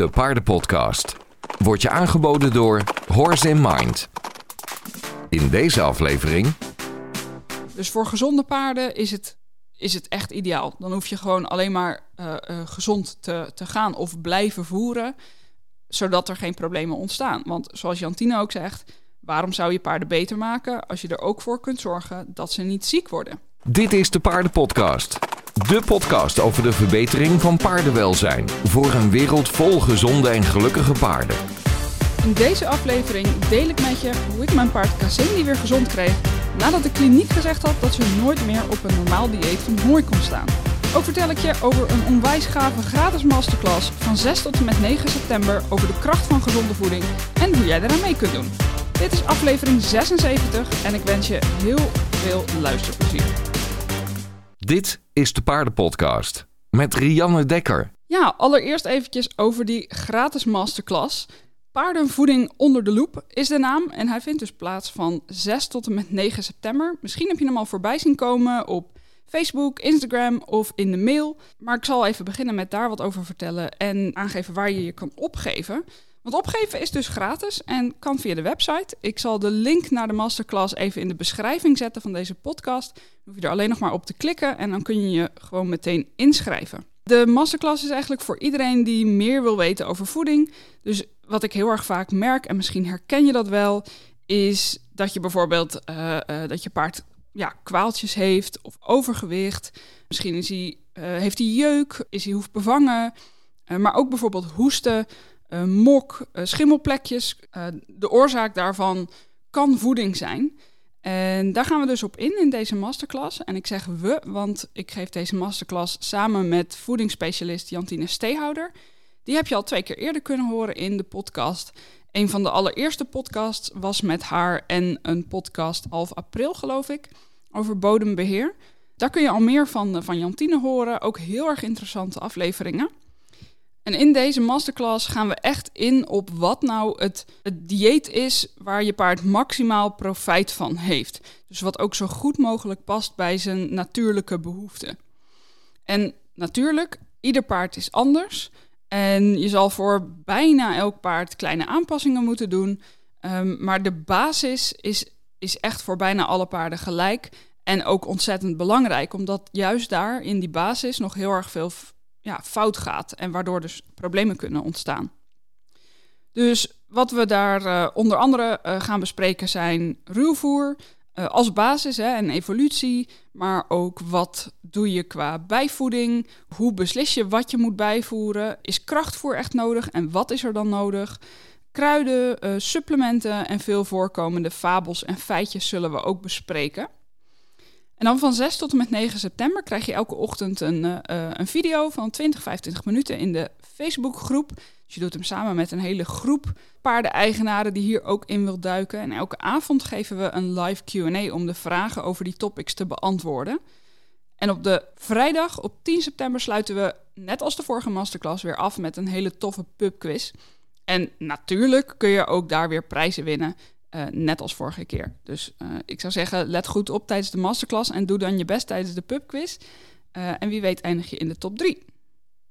de Paardenpodcast. Wordt je aangeboden door Horse in Mind. In deze aflevering Dus voor gezonde paarden is het, is het echt ideaal. Dan hoef je gewoon alleen maar eh, eh, gezond te, te gaan of blijven voeren, zodat er geen problemen ontstaan. Want zoals Jantine ook zegt, waarom zou je paarden beter maken als je er ook voor kunt zorgen dat ze niet ziek worden? Dit is de Paardenpodcast. De podcast over de verbetering van paardenwelzijn. Voor een wereld vol gezonde en gelukkige paarden. In deze aflevering deel ik met je hoe ik mijn paard Cassini weer gezond kreeg nadat de kliniek gezegd had dat ze nooit meer op een normaal dieet van hooi kon staan. Ook vertel ik je over een onwijs gave gratis masterclass van 6 tot en met 9 september over de kracht van gezonde voeding en hoe jij eraan mee kunt doen. Dit is aflevering 76 en ik wens je heel veel luisterplezier. Dit is de Paardenpodcast met Rianne Dekker. Ja, allereerst eventjes over die gratis masterclass. Paardenvoeding onder de loep is de naam en hij vindt dus plaats van 6 tot en met 9 september. Misschien heb je hem al voorbij zien komen op Facebook, Instagram of in de mail. Maar ik zal even beginnen met daar wat over vertellen en aangeven waar je je kan opgeven. Want opgeven is dus gratis en kan via de website. Ik zal de link naar de masterclass even in de beschrijving zetten van deze podcast. Dan hoef je er alleen nog maar op te klikken en dan kun je je gewoon meteen inschrijven. De masterclass is eigenlijk voor iedereen die meer wil weten over voeding. Dus wat ik heel erg vaak merk, en misschien herken je dat wel, is dat je bijvoorbeeld uh, uh, dat je paard ja, kwaaltjes heeft of overgewicht. Misschien is hij, uh, heeft hij jeuk, is hij hoefbevangen. maar ook bijvoorbeeld hoesten, mok, schimmelplekjes. de oorzaak daarvan kan voeding zijn. En daar gaan we dus op in in deze masterclass. En ik zeg we, want ik geef deze masterclass samen met voedingsspecialist Jantine Steehouder. Die heb je al twee keer eerder kunnen horen in de podcast. Een van de allereerste podcasts was met haar en een podcast half april, geloof ik, over bodembeheer. Daar kun je al meer van, van Jantine horen. Ook heel erg interessante afleveringen. En in deze masterclass gaan we echt in op wat nou het, dieet is waar je paard maximaal profijt van heeft. Dus wat ook zo goed mogelijk past bij zijn natuurlijke behoeften. En natuurlijk, ieder paard is anders. En je zal voor bijna elk paard kleine aanpassingen moeten doen. Um, maar de basis is, is echt voor bijna alle paarden gelijk. En ook ontzettend belangrijk, omdat juist daar in die basis nog heel erg veel ja, fout gaat. En waardoor dus problemen kunnen ontstaan. Dus wat we daar uh, onder andere uh, gaan bespreken zijn ruwvoer uh, als basis hè, en evolutie, maar ook wat doe je qua bijvoeding, hoe beslis je wat je moet bijvoeren, is krachtvoer echt nodig en wat is er dan nodig? Kruiden, supplementen en veel voorkomende fabels en feitjes zullen we ook bespreken. En dan van 6 tot en met 9 september krijg je elke ochtend een, uh, een video van 20, 25 minuten in de Facebookgroep. Dus je doet hem samen met een hele groep paardeneigenaren die hier ook in wil duiken. En elke avond geven we een live QA om de vragen over die topics te beantwoorden. En op de vrijdag, op 10 september, sluiten we, net als de vorige masterclass, weer af met een hele toffe pubquiz. En natuurlijk kun je ook daar weer prijzen winnen. Uh, net als vorige keer. Dus uh, ik zou zeggen, let goed op tijdens de masterclass en doe dan je best tijdens de pubquiz. Uh, en wie weet eindig je in de top 3.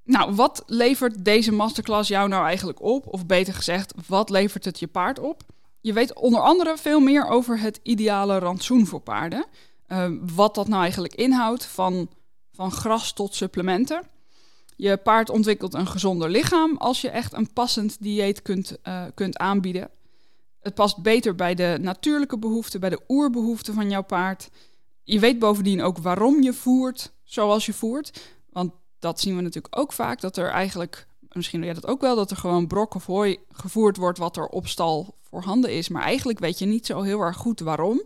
Nou, wat levert deze masterclass jou nou eigenlijk op? Of beter gezegd, wat levert het je paard op? Je weet onder andere veel meer over het ideale rantsoen voor paarden. wat dat nou eigenlijk inhoudt, van, van gras tot supplementen. Je paard ontwikkelt een gezonder lichaam als je echt een passend dieet kunt, kunt aanbieden. Het past beter bij de natuurlijke behoeften, bij de oerbehoeften van jouw paard. Je weet bovendien ook waarom je voert zoals je voert. Want dat zien we natuurlijk ook vaak, dat er eigenlijk, misschien weet je dat ook wel, dat er gewoon brok of hooi gevoerd wordt wat er op stal voorhanden is. Maar eigenlijk weet je niet zo heel erg goed waarom.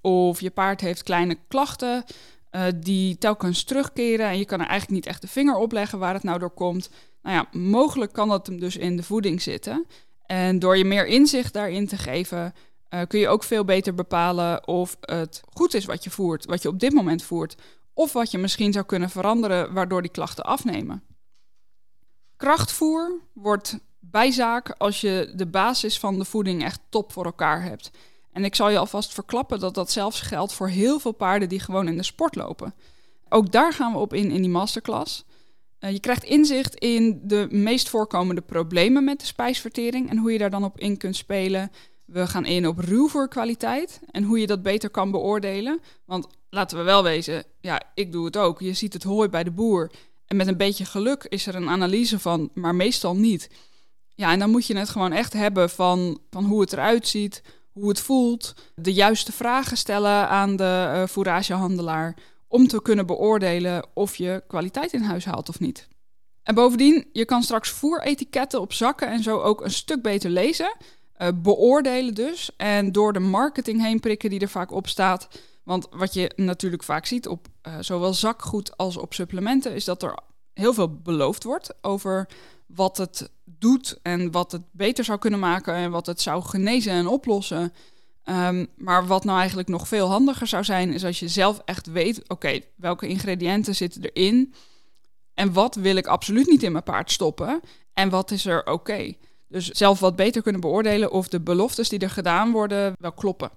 Of je paard heeft kleine klachten uh, die telkens terugkeren en je kan er eigenlijk niet echt de vinger op leggen waar het nou door komt. Nou ja, mogelijk kan dat hem dus in de voeding zitten. En door je meer inzicht daarin te geven, uh, kun je ook veel beter bepalen of het goed is wat je voert, wat je op dit moment voert, of wat je misschien zou kunnen veranderen waardoor die klachten afnemen. Krachtvoer wordt bijzaak als je de basis van de voeding echt top voor elkaar hebt. En ik zal je alvast verklappen dat dat zelfs geldt voor heel veel paarden die gewoon in de sport lopen. Ook daar gaan we op in in die masterclass. Eh, je krijgt inzicht in de meest voorkomende problemen met de spijsvertering en hoe je daar dan op in kunt spelen. We gaan in op ruwvoerkwaliteit en hoe je dat beter kan beoordelen. Want laten we wel wezen, ja, ik doe het ook. Je ziet het hooi bij de boer. En met een beetje geluk is er een analyse van, maar meestal niet. Ja, en dan moet je het gewoon echt hebben van, van hoe het eruit ziet, hoe het voelt, de juiste vragen stellen aan de uh, fouragehandelaar om te kunnen beoordelen of je kwaliteit in huis haalt of niet. En bovendien, je kan straks voeretiketten op zakken en zo ook een stuk beter lezen, uh, beoordelen dus, en door de marketing heen prikken die er vaak op staat. Want wat je natuurlijk vaak ziet op uh, zowel zakgoed als op supplementen, is dat er heel veel beloofd wordt over wat het doet en wat het beter zou kunnen maken en wat het zou genezen en oplossen. Um, maar wat nou eigenlijk nog veel handiger zou zijn, is als je zelf echt weet: oké, welke ingrediënten zitten erin en wat wil ik absoluut niet in mijn paard stoppen en wat is er oké. Dus zelf wat beter kunnen beoordelen of de beloftes die er gedaan worden wel kloppen.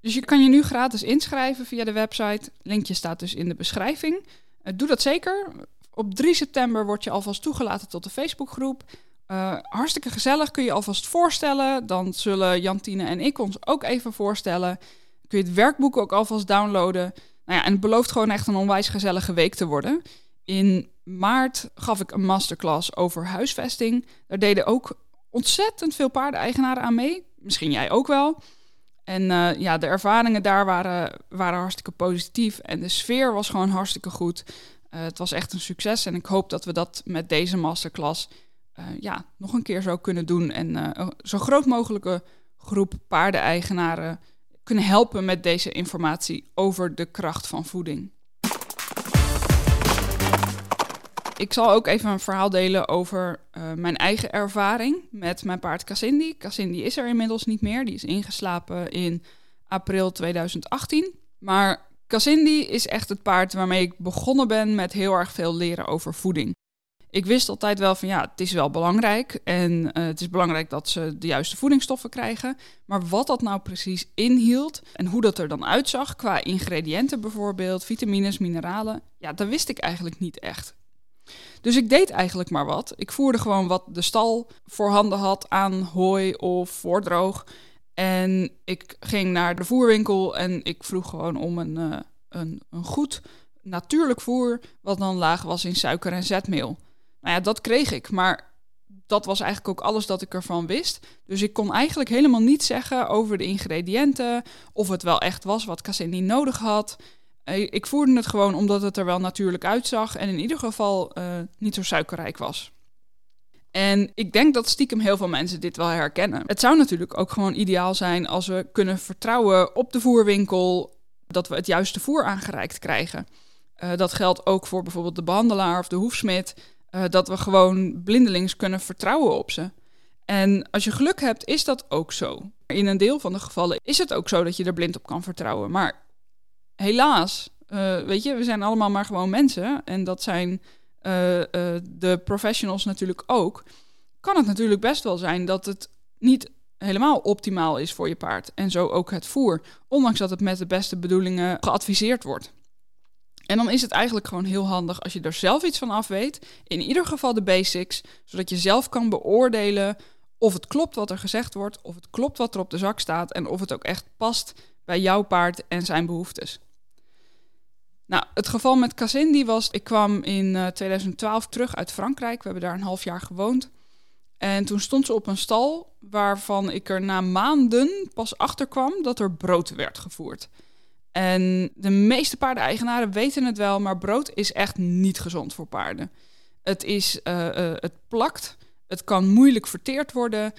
Dus je kan je nu gratis inschrijven via de website. Linkje staat dus in de beschrijving. Uh, doe dat zeker. Op 3 september word je alvast toegelaten tot de Facebookgroep. Uh, hartstikke gezellig, kun je alvast voorstellen. Dan zullen Jantine en ik ons ook even voorstellen. Kun je het werkboek ook alvast downloaden. Nou ja, en het belooft gewoon echt een onwijs gezellige week te worden. In maart gaf ik een masterclass over huisvesting. Daar deden ook ontzettend veel paardeneigenaren aan mee. Misschien jij ook wel. En uh, ja, de ervaringen daar waren, waren hartstikke positief. En de sfeer was gewoon hartstikke goed. Uh, het was echt een succes. En ik hoop dat we dat met deze masterclass uh, ja, nog een keer zo kunnen doen. En uh, zo groot mogelijke groep paardeneigenaren kunnen helpen met deze informatie over de kracht van voeding. Ik zal ook even een verhaal delen over uh, mijn eigen ervaring met mijn paard Cassindi. Cassindi is er inmiddels niet meer. Die is ingeslapen in april 2018. Maar Cassindi is echt het paard waarmee ik begonnen ben met heel erg veel leren over voeding ik wist altijd wel van ja, het is wel belangrijk. En uh, het is belangrijk dat ze de juiste voedingsstoffen krijgen. Maar wat dat nou precies inhield en hoe dat er dan uitzag qua ingrediënten bijvoorbeeld, vitamines, mineralen, ja, dat wist ik eigenlijk niet echt. Dus ik deed eigenlijk maar wat. Ik voerde gewoon wat de stal voorhanden had aan hooi of voordroog. En ik ging naar de voerwinkel en ik vroeg gewoon om een, uh, een, een goed natuurlijk voer, wat dan laag was in suiker en zetmeel. Nou ja, dat kreeg ik. Maar dat was eigenlijk ook alles dat ik ervan wist. Dus ik kon eigenlijk helemaal niet zeggen over de ingrediënten. Of het wel echt was wat Cassini nodig had. Eh, ik voerde het gewoon omdat het er wel natuurlijk uitzag. En in ieder geval uh, niet zo suikerrijk was. En ik denk dat stiekem heel veel mensen dit wel herkennen. Het zou natuurlijk ook gewoon ideaal zijn als we kunnen vertrouwen op de voerwinkel dat we het juiste voer aangereikt krijgen. Uh, dat geldt ook voor bijvoorbeeld de behandelaar of de hoefsmid. Uh, dat we gewoon blindelings kunnen vertrouwen op ze. En als je geluk hebt, is dat ook zo. In een deel van de gevallen is het ook zo dat je er blind op kan vertrouwen. Maar helaas, uh, weet je, we zijn allemaal maar gewoon mensen. En dat zijn uh, de professionals natuurlijk ook. Kan het natuurlijk best wel zijn dat het niet helemaal optimaal is voor je paard. En zo ook het voer. Ondanks dat het met de beste bedoelingen geadviseerd wordt. En dan is het eigenlijk gewoon heel handig als je er zelf iets van af weet. In ieder geval de basics, zodat je zelf kan beoordelen of het klopt wat er gezegd wordt, of het klopt wat er op de zak staat en of het ook echt past bij jouw paard en zijn behoeftes. Nou, het geval met Cassindi was, ik kwam in uh, eh, 2012 terug uit Frankrijk. We hebben daar een half jaar gewoond. En toen stond ze op een stal waarvan ik er na maanden pas achter kwam dat er brood werd gevoerd. En de meeste paardeneigenaren weten het wel, maar brood is echt niet gezond voor paarden. Het, is, uh, uh, het plakt, het kan moeilijk verteerd worden,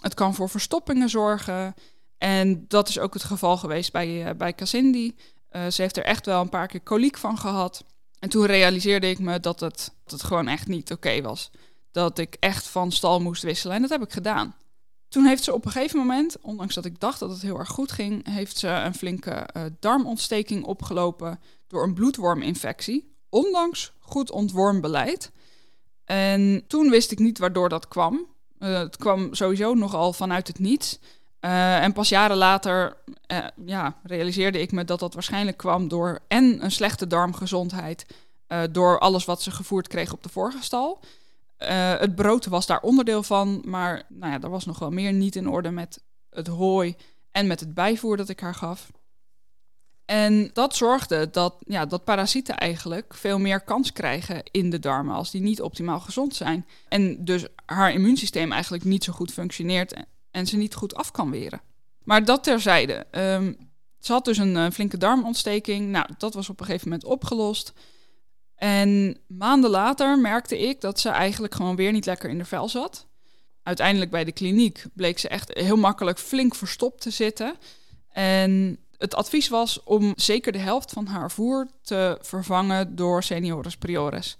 het kan voor verstoppingen zorgen. En dat is ook het geval geweest bij, uh, bij Cassindi. ze heeft er echt wel een paar keer koliek van gehad. En toen realiseerde ik me dat het, dat het gewoon echt niet oké was. Dat ik echt van stal moest wisselen en dat heb ik gedaan. Toen heeft ze op een gegeven moment, ondanks dat ik dacht dat het heel erg goed ging, heeft ze een flinke uh, darmontsteking opgelopen door een bloedworminfectie. Ondanks goed ontwormbeleid. En toen wist ik niet waardoor dat kwam. Uh, het kwam sowieso nogal vanuit het niets. Uh, en pas jaren later ja, realiseerde ik me dat dat waarschijnlijk kwam door en een slechte darmgezondheid eh, door alles wat ze gevoerd kreeg op de vorige stal. Eh, het brood was daar onderdeel van, maar nou ja, er was nog wel meer niet in orde met het hooi en met het bijvoer dat ik haar gaf. En dat zorgde dat, ja, dat parasieten eigenlijk veel meer kans krijgen in de darmen als die niet optimaal gezond zijn. En dus haar immuunsysteem eigenlijk niet zo goed functioneert en ze niet goed af kan weren. Maar dat terzijde. Um, ze had dus een flinke darmontsteking. Nou, dat was op een gegeven moment opgelost. En maanden later merkte ik dat ze eigenlijk gewoon weer niet lekker in de vel zat. Uiteindelijk bij de kliniek bleek ze echt heel makkelijk flink verstopt te zitten. En het advies was om zeker de helft van haar voer te vervangen door Senioris Priores.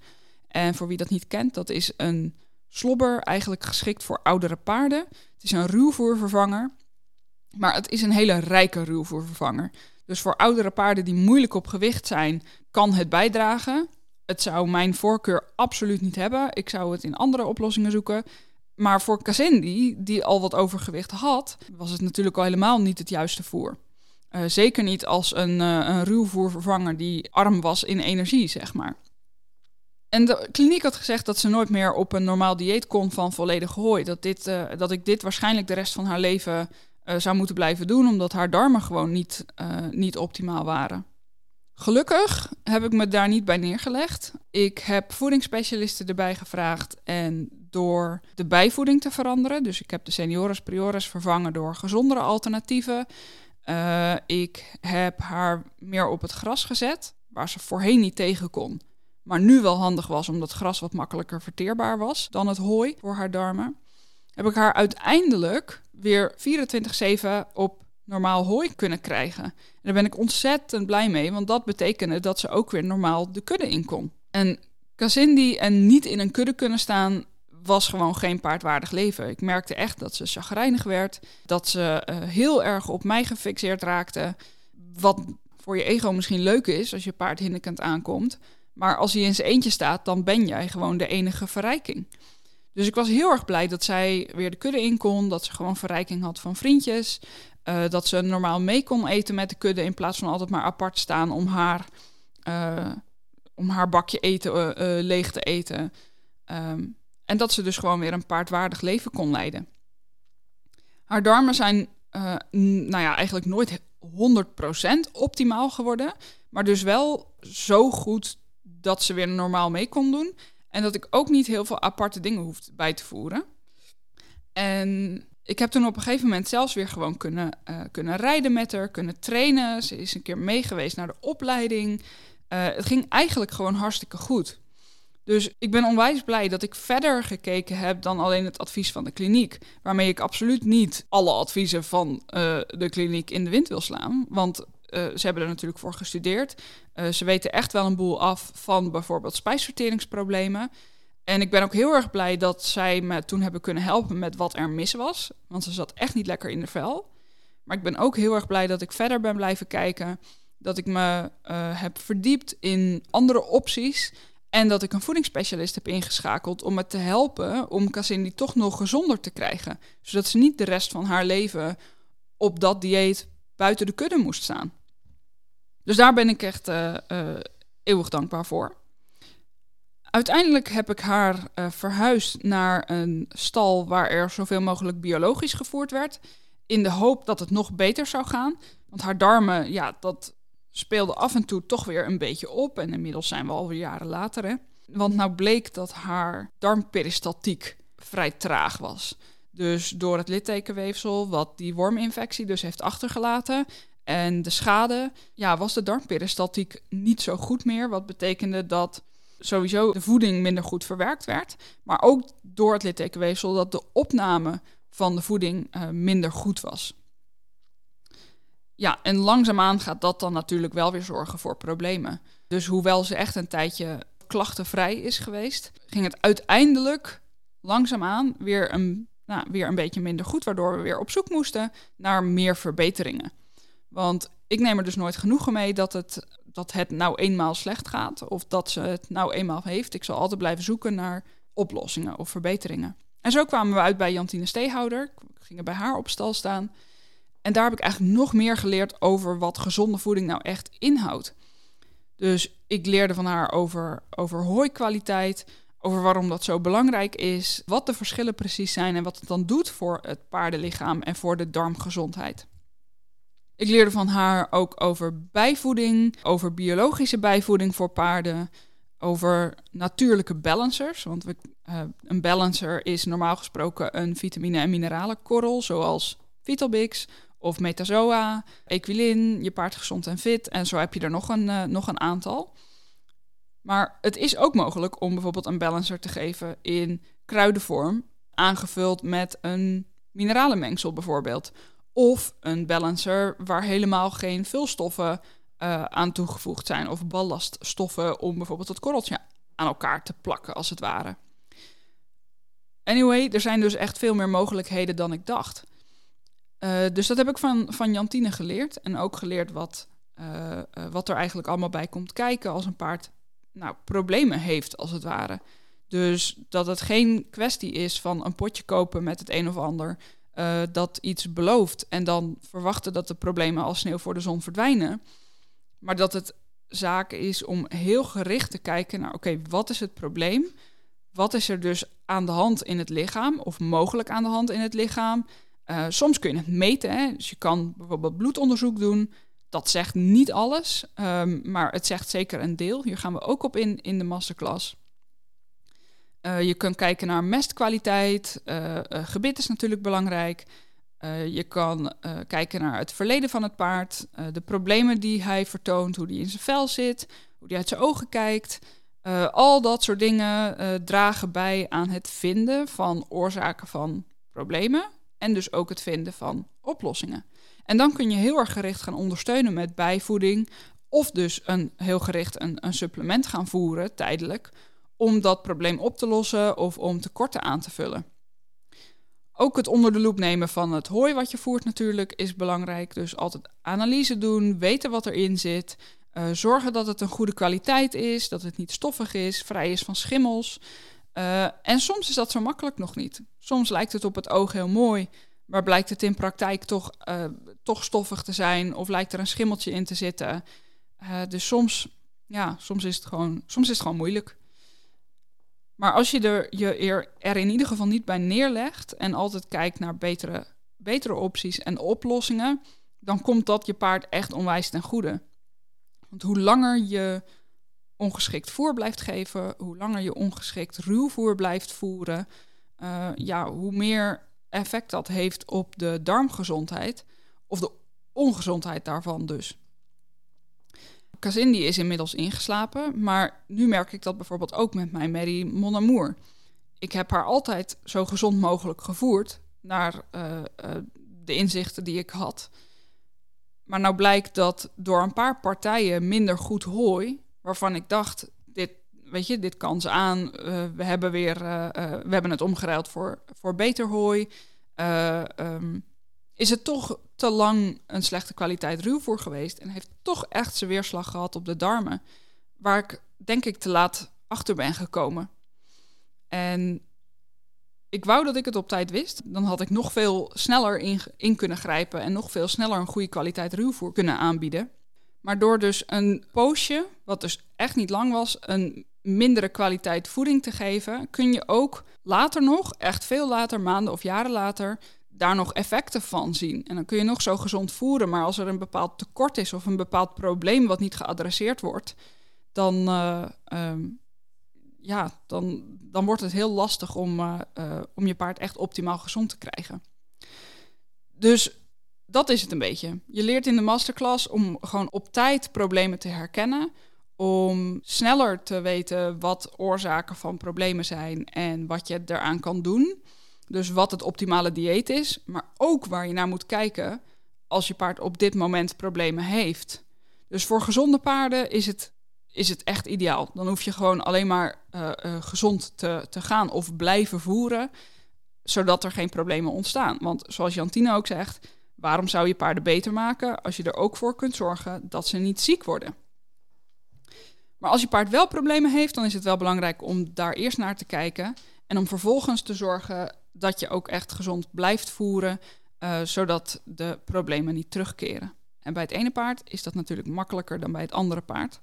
En voor wie dat niet kent, dat is een slobber, eigenlijk geschikt voor oudere paarden. Het is een ruwvoervervanger, maar het is een hele rijke ruwvoervervanger. Dus voor oudere paarden die moeilijk op gewicht zijn, kan het bijdragen. Het zou mijn voorkeur absoluut niet hebben. Ik zou het in andere oplossingen zoeken. Maar voor Cassindi, die al wat overgewicht had, was het natuurlijk al helemaal niet het juiste voer. Uh, zeker niet als een, uh, een ruwvoervervanger die arm was in energie, zeg maar. En de kliniek had gezegd dat ze nooit meer op een normaal dieet kon van volledig hooi. Dat, dit, uh, dat ik dit waarschijnlijk de rest van haar leven zou moeten blijven doen, omdat haar darmen gewoon niet, niet optimaal waren. Gelukkig heb ik me daar niet bij neergelegd. Ik heb voedingsspecialisten erbij gevraagd en door de bijvoeding te veranderen. Dus ik heb de seniores priores vervangen door gezondere alternatieven. Uh, ik heb haar meer op het gras gezet, waar ze voorheen niet tegen kon. Maar nu wel handig was, omdat gras wat makkelijker verteerbaar was dan het hooi voor haar darmen. Heb ik haar uiteindelijk weer 24-7 op normaal hooi kunnen krijgen. Daar ben ik ontzettend blij mee, want dat betekende dat ze ook weer normaal de kudde in kon. En Kazindi en niet in een kudde kunnen staan was gewoon geen paardwaardig leven. Ik merkte echt dat ze chagrijnig werd, dat ze uh, heel erg op mij gefixeerd raakte. Wat voor je ego misschien leuk is als je paard hinnikend aankomt. Maar als hij in zijn eentje staat, dan ben jij gewoon de enige verrijking. Dus ik was heel erg blij dat zij weer de kudde in kon. Dat ze gewoon verrijking had van vriendjes. Uh, dat ze normaal mee kon eten met de kudde in plaats van altijd maar apart staan om haar, uh, om haar bakje eten uh, leeg te eten. Um, en dat ze dus gewoon weer een paardwaardig leven kon leiden. Haar darmen zijn nou ja, eigenlijk nooit 100% optimaal geworden. Maar dus wel zo goed dat ze weer normaal mee kon doen. En dat ik ook niet heel veel aparte dingen hoefde bij te voeren. En ik heb toen op een gegeven moment zelfs weer gewoon kunnen, uh, kunnen rijden met haar, kunnen trainen. Ze is een keer meegeweest naar de opleiding. Uh, het ging eigenlijk gewoon hartstikke goed. Dus ik ben onwijs blij dat ik verder gekeken heb dan alleen het advies van de kliniek. Waarmee ik absoluut niet alle adviezen van uh, de kliniek in de wind wil slaan. Want ze hebben er natuurlijk voor gestudeerd. ze weten echt wel een boel af van bijvoorbeeld spijsverteringsproblemen. En ik ben ook heel erg blij dat zij me toen hebben kunnen helpen met wat er mis was. Want ze zat echt niet lekker in de vel. Maar ik ben ook heel erg blij dat ik verder ben blijven kijken. Dat ik me uh, heb verdiept in andere opties. En dat ik een voedingsspecialist heb ingeschakeld om me te helpen om Cassini toch nog gezonder te krijgen. Zodat ze niet de rest van haar leven op dat dieet buiten de kudde moest staan. Dus daar ben ik echt uh, uh, eeuwig dankbaar voor. Uiteindelijk heb ik haar uh, verhuisd naar een stal waar er zoveel mogelijk biologisch gevoerd werd. In de hoop dat het nog beter zou gaan. Want haar darmen, ja, dat speelde af en toe toch weer een beetje op. En inmiddels zijn we alweer jaren later. Hè? Want nou bleek dat haar darmperistaltiek vrij traag was. Dus door het littekenweefsel, wat die worminfectie dus heeft achtergelaten. En de schade, ja, was de darmperistaltiek niet zo goed meer. Wat betekende dat sowieso de voeding minder goed verwerkt werd. Maar ook door het littekenweefsel dat de opname van de voeding uh, minder goed was. Ja, en langzaamaan gaat dat dan natuurlijk wel weer zorgen voor problemen. Dus hoewel ze echt een tijdje klachtenvrij is geweest, ging het uiteindelijk langzaamaan weer een, nou, weer een beetje minder goed, waardoor we weer op zoek moesten naar meer verbeteringen. Want ik neem er dus nooit genoegen mee dat het dat het nou eenmaal slecht gaat of dat ze het nou eenmaal heeft. Ik zal altijd blijven zoeken naar oplossingen of verbeteringen. En zo kwamen we uit bij Jantine Steehouder. Gingen bij haar op stal staan. En daar heb ik eigenlijk nog meer geleerd over wat gezonde voeding nou echt inhoudt. Dus ik leerde van haar over, over hooikwaliteit, over waarom dat zo belangrijk is, wat de verschillen precies zijn en wat het dan doet voor het paardenlichaam en voor de darmgezondheid. Ik leerde van haar ook over bijvoeding, over biologische bijvoeding voor paarden, over natuurlijke balancers. Want we, uh, een balancer is normaal gesproken een vitamine- en mineralenkorrel, zoals Vitalbix of Metazoa, Equilin, je paard gezond en fit. En zo heb je er nog een, uh, nog een aantal. Maar het is ook mogelijk om bijvoorbeeld een balancer te geven in kruidenvorm, aangevuld met een mineralenmengsel bijvoorbeeld. Of een balancer waar helemaal geen vulstoffen uh, aan toegevoegd zijn. Of ballaststoffen om bijvoorbeeld het korreltje aan elkaar te plakken, als het ware. Anyway, er zijn dus echt veel meer mogelijkheden dan ik dacht. Uh, dus dat heb ik van, van Jantine geleerd. En ook geleerd wat, uh, wat er eigenlijk allemaal bij komt kijken als een paard nou, problemen heeft, als het ware. Dus dat het geen kwestie is van een potje kopen met het een of ander. Uh, dat iets belooft en dan verwachten dat de problemen als sneeuw voor de zon verdwijnen. Maar dat het zaak is om heel gericht te kijken naar: oké, wat is het probleem? Wat is er dus aan de hand in het lichaam, of mogelijk aan de hand in het lichaam? Uh, soms kun je het meten, hè? dus je kan bijvoorbeeld bloedonderzoek doen. Dat zegt niet alles, um, maar het zegt zeker een deel. Hier gaan we ook op in in de masterclass. Uh, je kunt kijken naar mestkwaliteit. Uh, gebit is natuurlijk belangrijk. Je kan kijken naar het verleden van het paard, de problemen die hij vertoont, hoe die in zijn vel zit, hoe die uit zijn ogen kijkt. al dat soort dingen dragen bij aan het vinden van oorzaken van problemen en dus ook het vinden van oplossingen. En dan kun je heel erg gericht gaan ondersteunen met bijvoeding of dus een, heel gericht een, een supplement gaan voeren tijdelijk om dat probleem op te lossen of om tekorten aan te vullen. Ook het onder de loep nemen van het hooi wat je voert natuurlijk is belangrijk. Dus altijd analyse doen, weten wat erin zit. Uh, zorgen dat het een goede kwaliteit is, dat het niet stoffig is, vrij is van schimmels. Uh, en soms is dat zo makkelijk nog niet. Soms lijkt het op het oog heel mooi, maar blijkt het in praktijk toch, uh, toch stoffig te zijn of lijkt er een schimmeltje in te zitten. dus soms, ja, soms is, het gewoon, soms is het gewoon moeilijk. Maar als je er, je er in ieder geval niet bij neerlegt en altijd kijkt naar betere, betere opties en oplossingen, dan komt dat je paard echt onwijs ten goede. Want hoe langer je ongeschikt voer blijft geven, hoe langer je ongeschikt ruwvoer blijft voeren, uh, ja, hoe meer effect dat heeft op de darmgezondheid of de ongezondheid daarvan dus. Kazindi is inmiddels ingeslapen, maar nu merk ik dat bijvoorbeeld ook met mijn Mary Mon Amour. Ik heb haar altijd zo gezond mogelijk gevoerd naar uh, uh, de inzichten die ik had. Maar nou blijkt dat door een paar partijen minder goed hooi, waarvan ik dacht, dit, weet je, dit kan ze aan. Uh, we hebben weer, we hebben het omgeruild voor, voor beter hooi. Um, is het toch te lang een slechte kwaliteit ruwvoer geweest en heeft toch echt zijn weerslag gehad op de darmen, waar ik denk ik te laat achter ben gekomen. En ik wou dat ik het op tijd wist. Dan had ik nog veel sneller in, in kunnen grijpen en nog veel sneller een goede kwaliteit ruwvoer kunnen aanbieden. Maar door dus een poosje, wat dus echt niet lang was, een mindere kwaliteit voeding te geven, kun je ook later nog, echt veel later, maanden of jaren later, daar nog effecten van zien. En dan kun je nog zo gezond voeren, maar als er een bepaald tekort is of een bepaald probleem wat niet geadresseerd wordt, dan, uh, um, ja, dan, dan wordt het heel lastig om, uh, uh, om je paard echt optimaal gezond te krijgen. Dus dat is het een beetje. Je leert in de masterclass om gewoon op tijd problemen te herkennen, om sneller te weten wat oorzaken van problemen zijn en wat je eraan kan doen. Dus wat het optimale dieet is, maar ook waar je naar moet kijken als je paard op dit moment problemen heeft. Dus voor gezonde paarden is het, is het echt ideaal. Dan hoef je gewoon alleen maar uh, uh, gezond te, te gaan of blijven voeren, zodat er geen problemen ontstaan. Want zoals Jantine ook zegt, waarom zou je paarden beter maken als je er ook voor kunt zorgen dat ze niet ziek worden? Maar als je paard wel problemen heeft, dan is het wel belangrijk om daar eerst naar te kijken en om vervolgens te zorgen dat je ook echt gezond blijft voeren, uh, zodat de problemen niet terugkeren. En bij het ene paard is dat natuurlijk makkelijker dan bij het andere paard.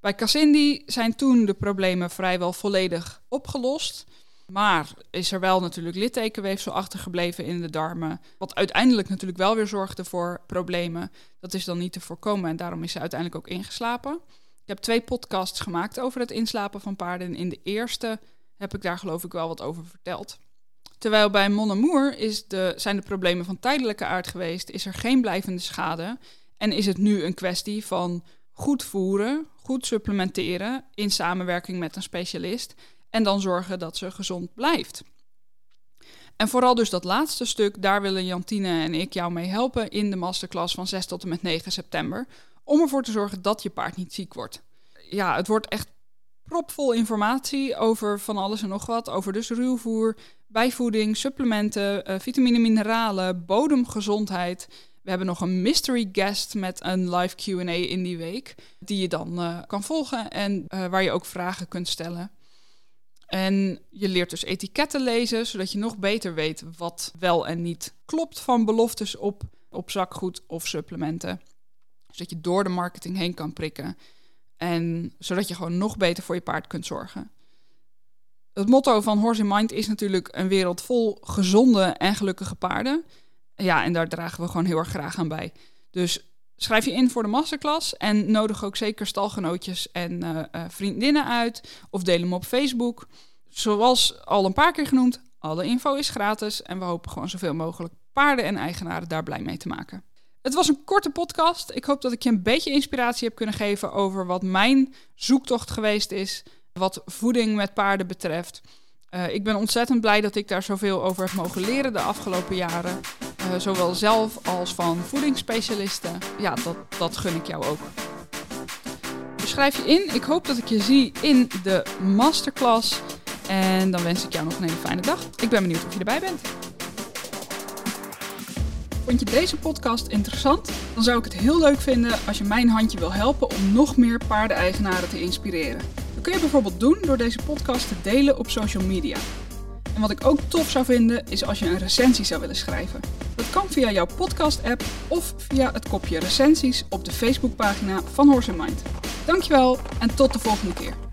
Bij Cassindi zijn toen de problemen vrijwel volledig opgelost. Maar is er wel natuurlijk littekenweefsel achtergebleven in de darmen. Wat uiteindelijk natuurlijk wel weer zorgde voor problemen. Dat is dan niet te voorkomen en daarom is ze uiteindelijk ook ingeslapen. Ik heb twee podcasts gemaakt over het inslapen van paarden. En in de eerste heb ik daar geloof ik wel wat over verteld. Terwijl bij de, zijn de problemen van tijdelijke aard geweest, is er geen blijvende schade. En is het nu een kwestie van goed voeren, goed supplementeren in samenwerking met een specialist. En dan zorgen dat ze gezond blijft. En vooral dus dat laatste stuk, daar willen Jantine en ik jou mee helpen in de masterclass van 6 tot en met 9 september. Om ervoor te zorgen dat je paard niet ziek wordt. Ja, het wordt echt propvol informatie over van alles en nog wat. Over dus ruwvoer, bijvoeding, supplementen, uh, vitamine, mineralen, bodemgezondheid. We hebben nog een mystery guest met een live QA in die week. Die je dan uh, kan volgen en uh, waar je ook vragen kunt stellen. En je leert dus etiketten lezen, zodat je nog beter weet wat wel en niet klopt van beloftes op, op zakgoed of supplementen. Zodat je door de marketing heen kan prikken. En zodat je gewoon nog beter voor je paard kunt zorgen. Het motto van Horse in Mind is natuurlijk een wereld vol gezonde en gelukkige paarden. Ja, en daar dragen we gewoon heel erg graag aan bij. Dus schrijf je in voor de masterclass en nodig ook zeker stalgenootjes en uh, uh, vriendinnen uit of deel hem op Facebook. Zoals al een paar keer genoemd, alle info is gratis en we hopen gewoon zoveel mogelijk paarden en eigenaren daar blij mee te maken. Het was een korte podcast. Ik hoop dat ik je een beetje inspiratie heb kunnen geven over wat mijn zoektocht geweest is, wat voeding met paarden betreft. Uh, ik ben ontzettend blij dat ik daar zoveel over heb mogen leren de afgelopen jaren. Uh, zowel zelf als van voedingsspecialisten. Ja, dat, dat gun ik jou ook. Schrijf je in. Ik hoop dat ik je zie in de masterclass. En dan wens ik jou nog een hele fijne dag. Ik ben benieuwd of je erbij bent. Vond je deze podcast interessant? Dan zou ik het heel leuk vinden als je mijn handje wil helpen om nog meer paardeneigenaren te inspireren. Dat kun je bijvoorbeeld doen door deze podcast te delen op social media. En wat ik ook tof zou vinden is als je een recensie zou willen schrijven. Dat kan via jouw podcast-app of via het kopje recensies op de Facebookpagina van Horse Mind. Dankjewel en tot de volgende keer.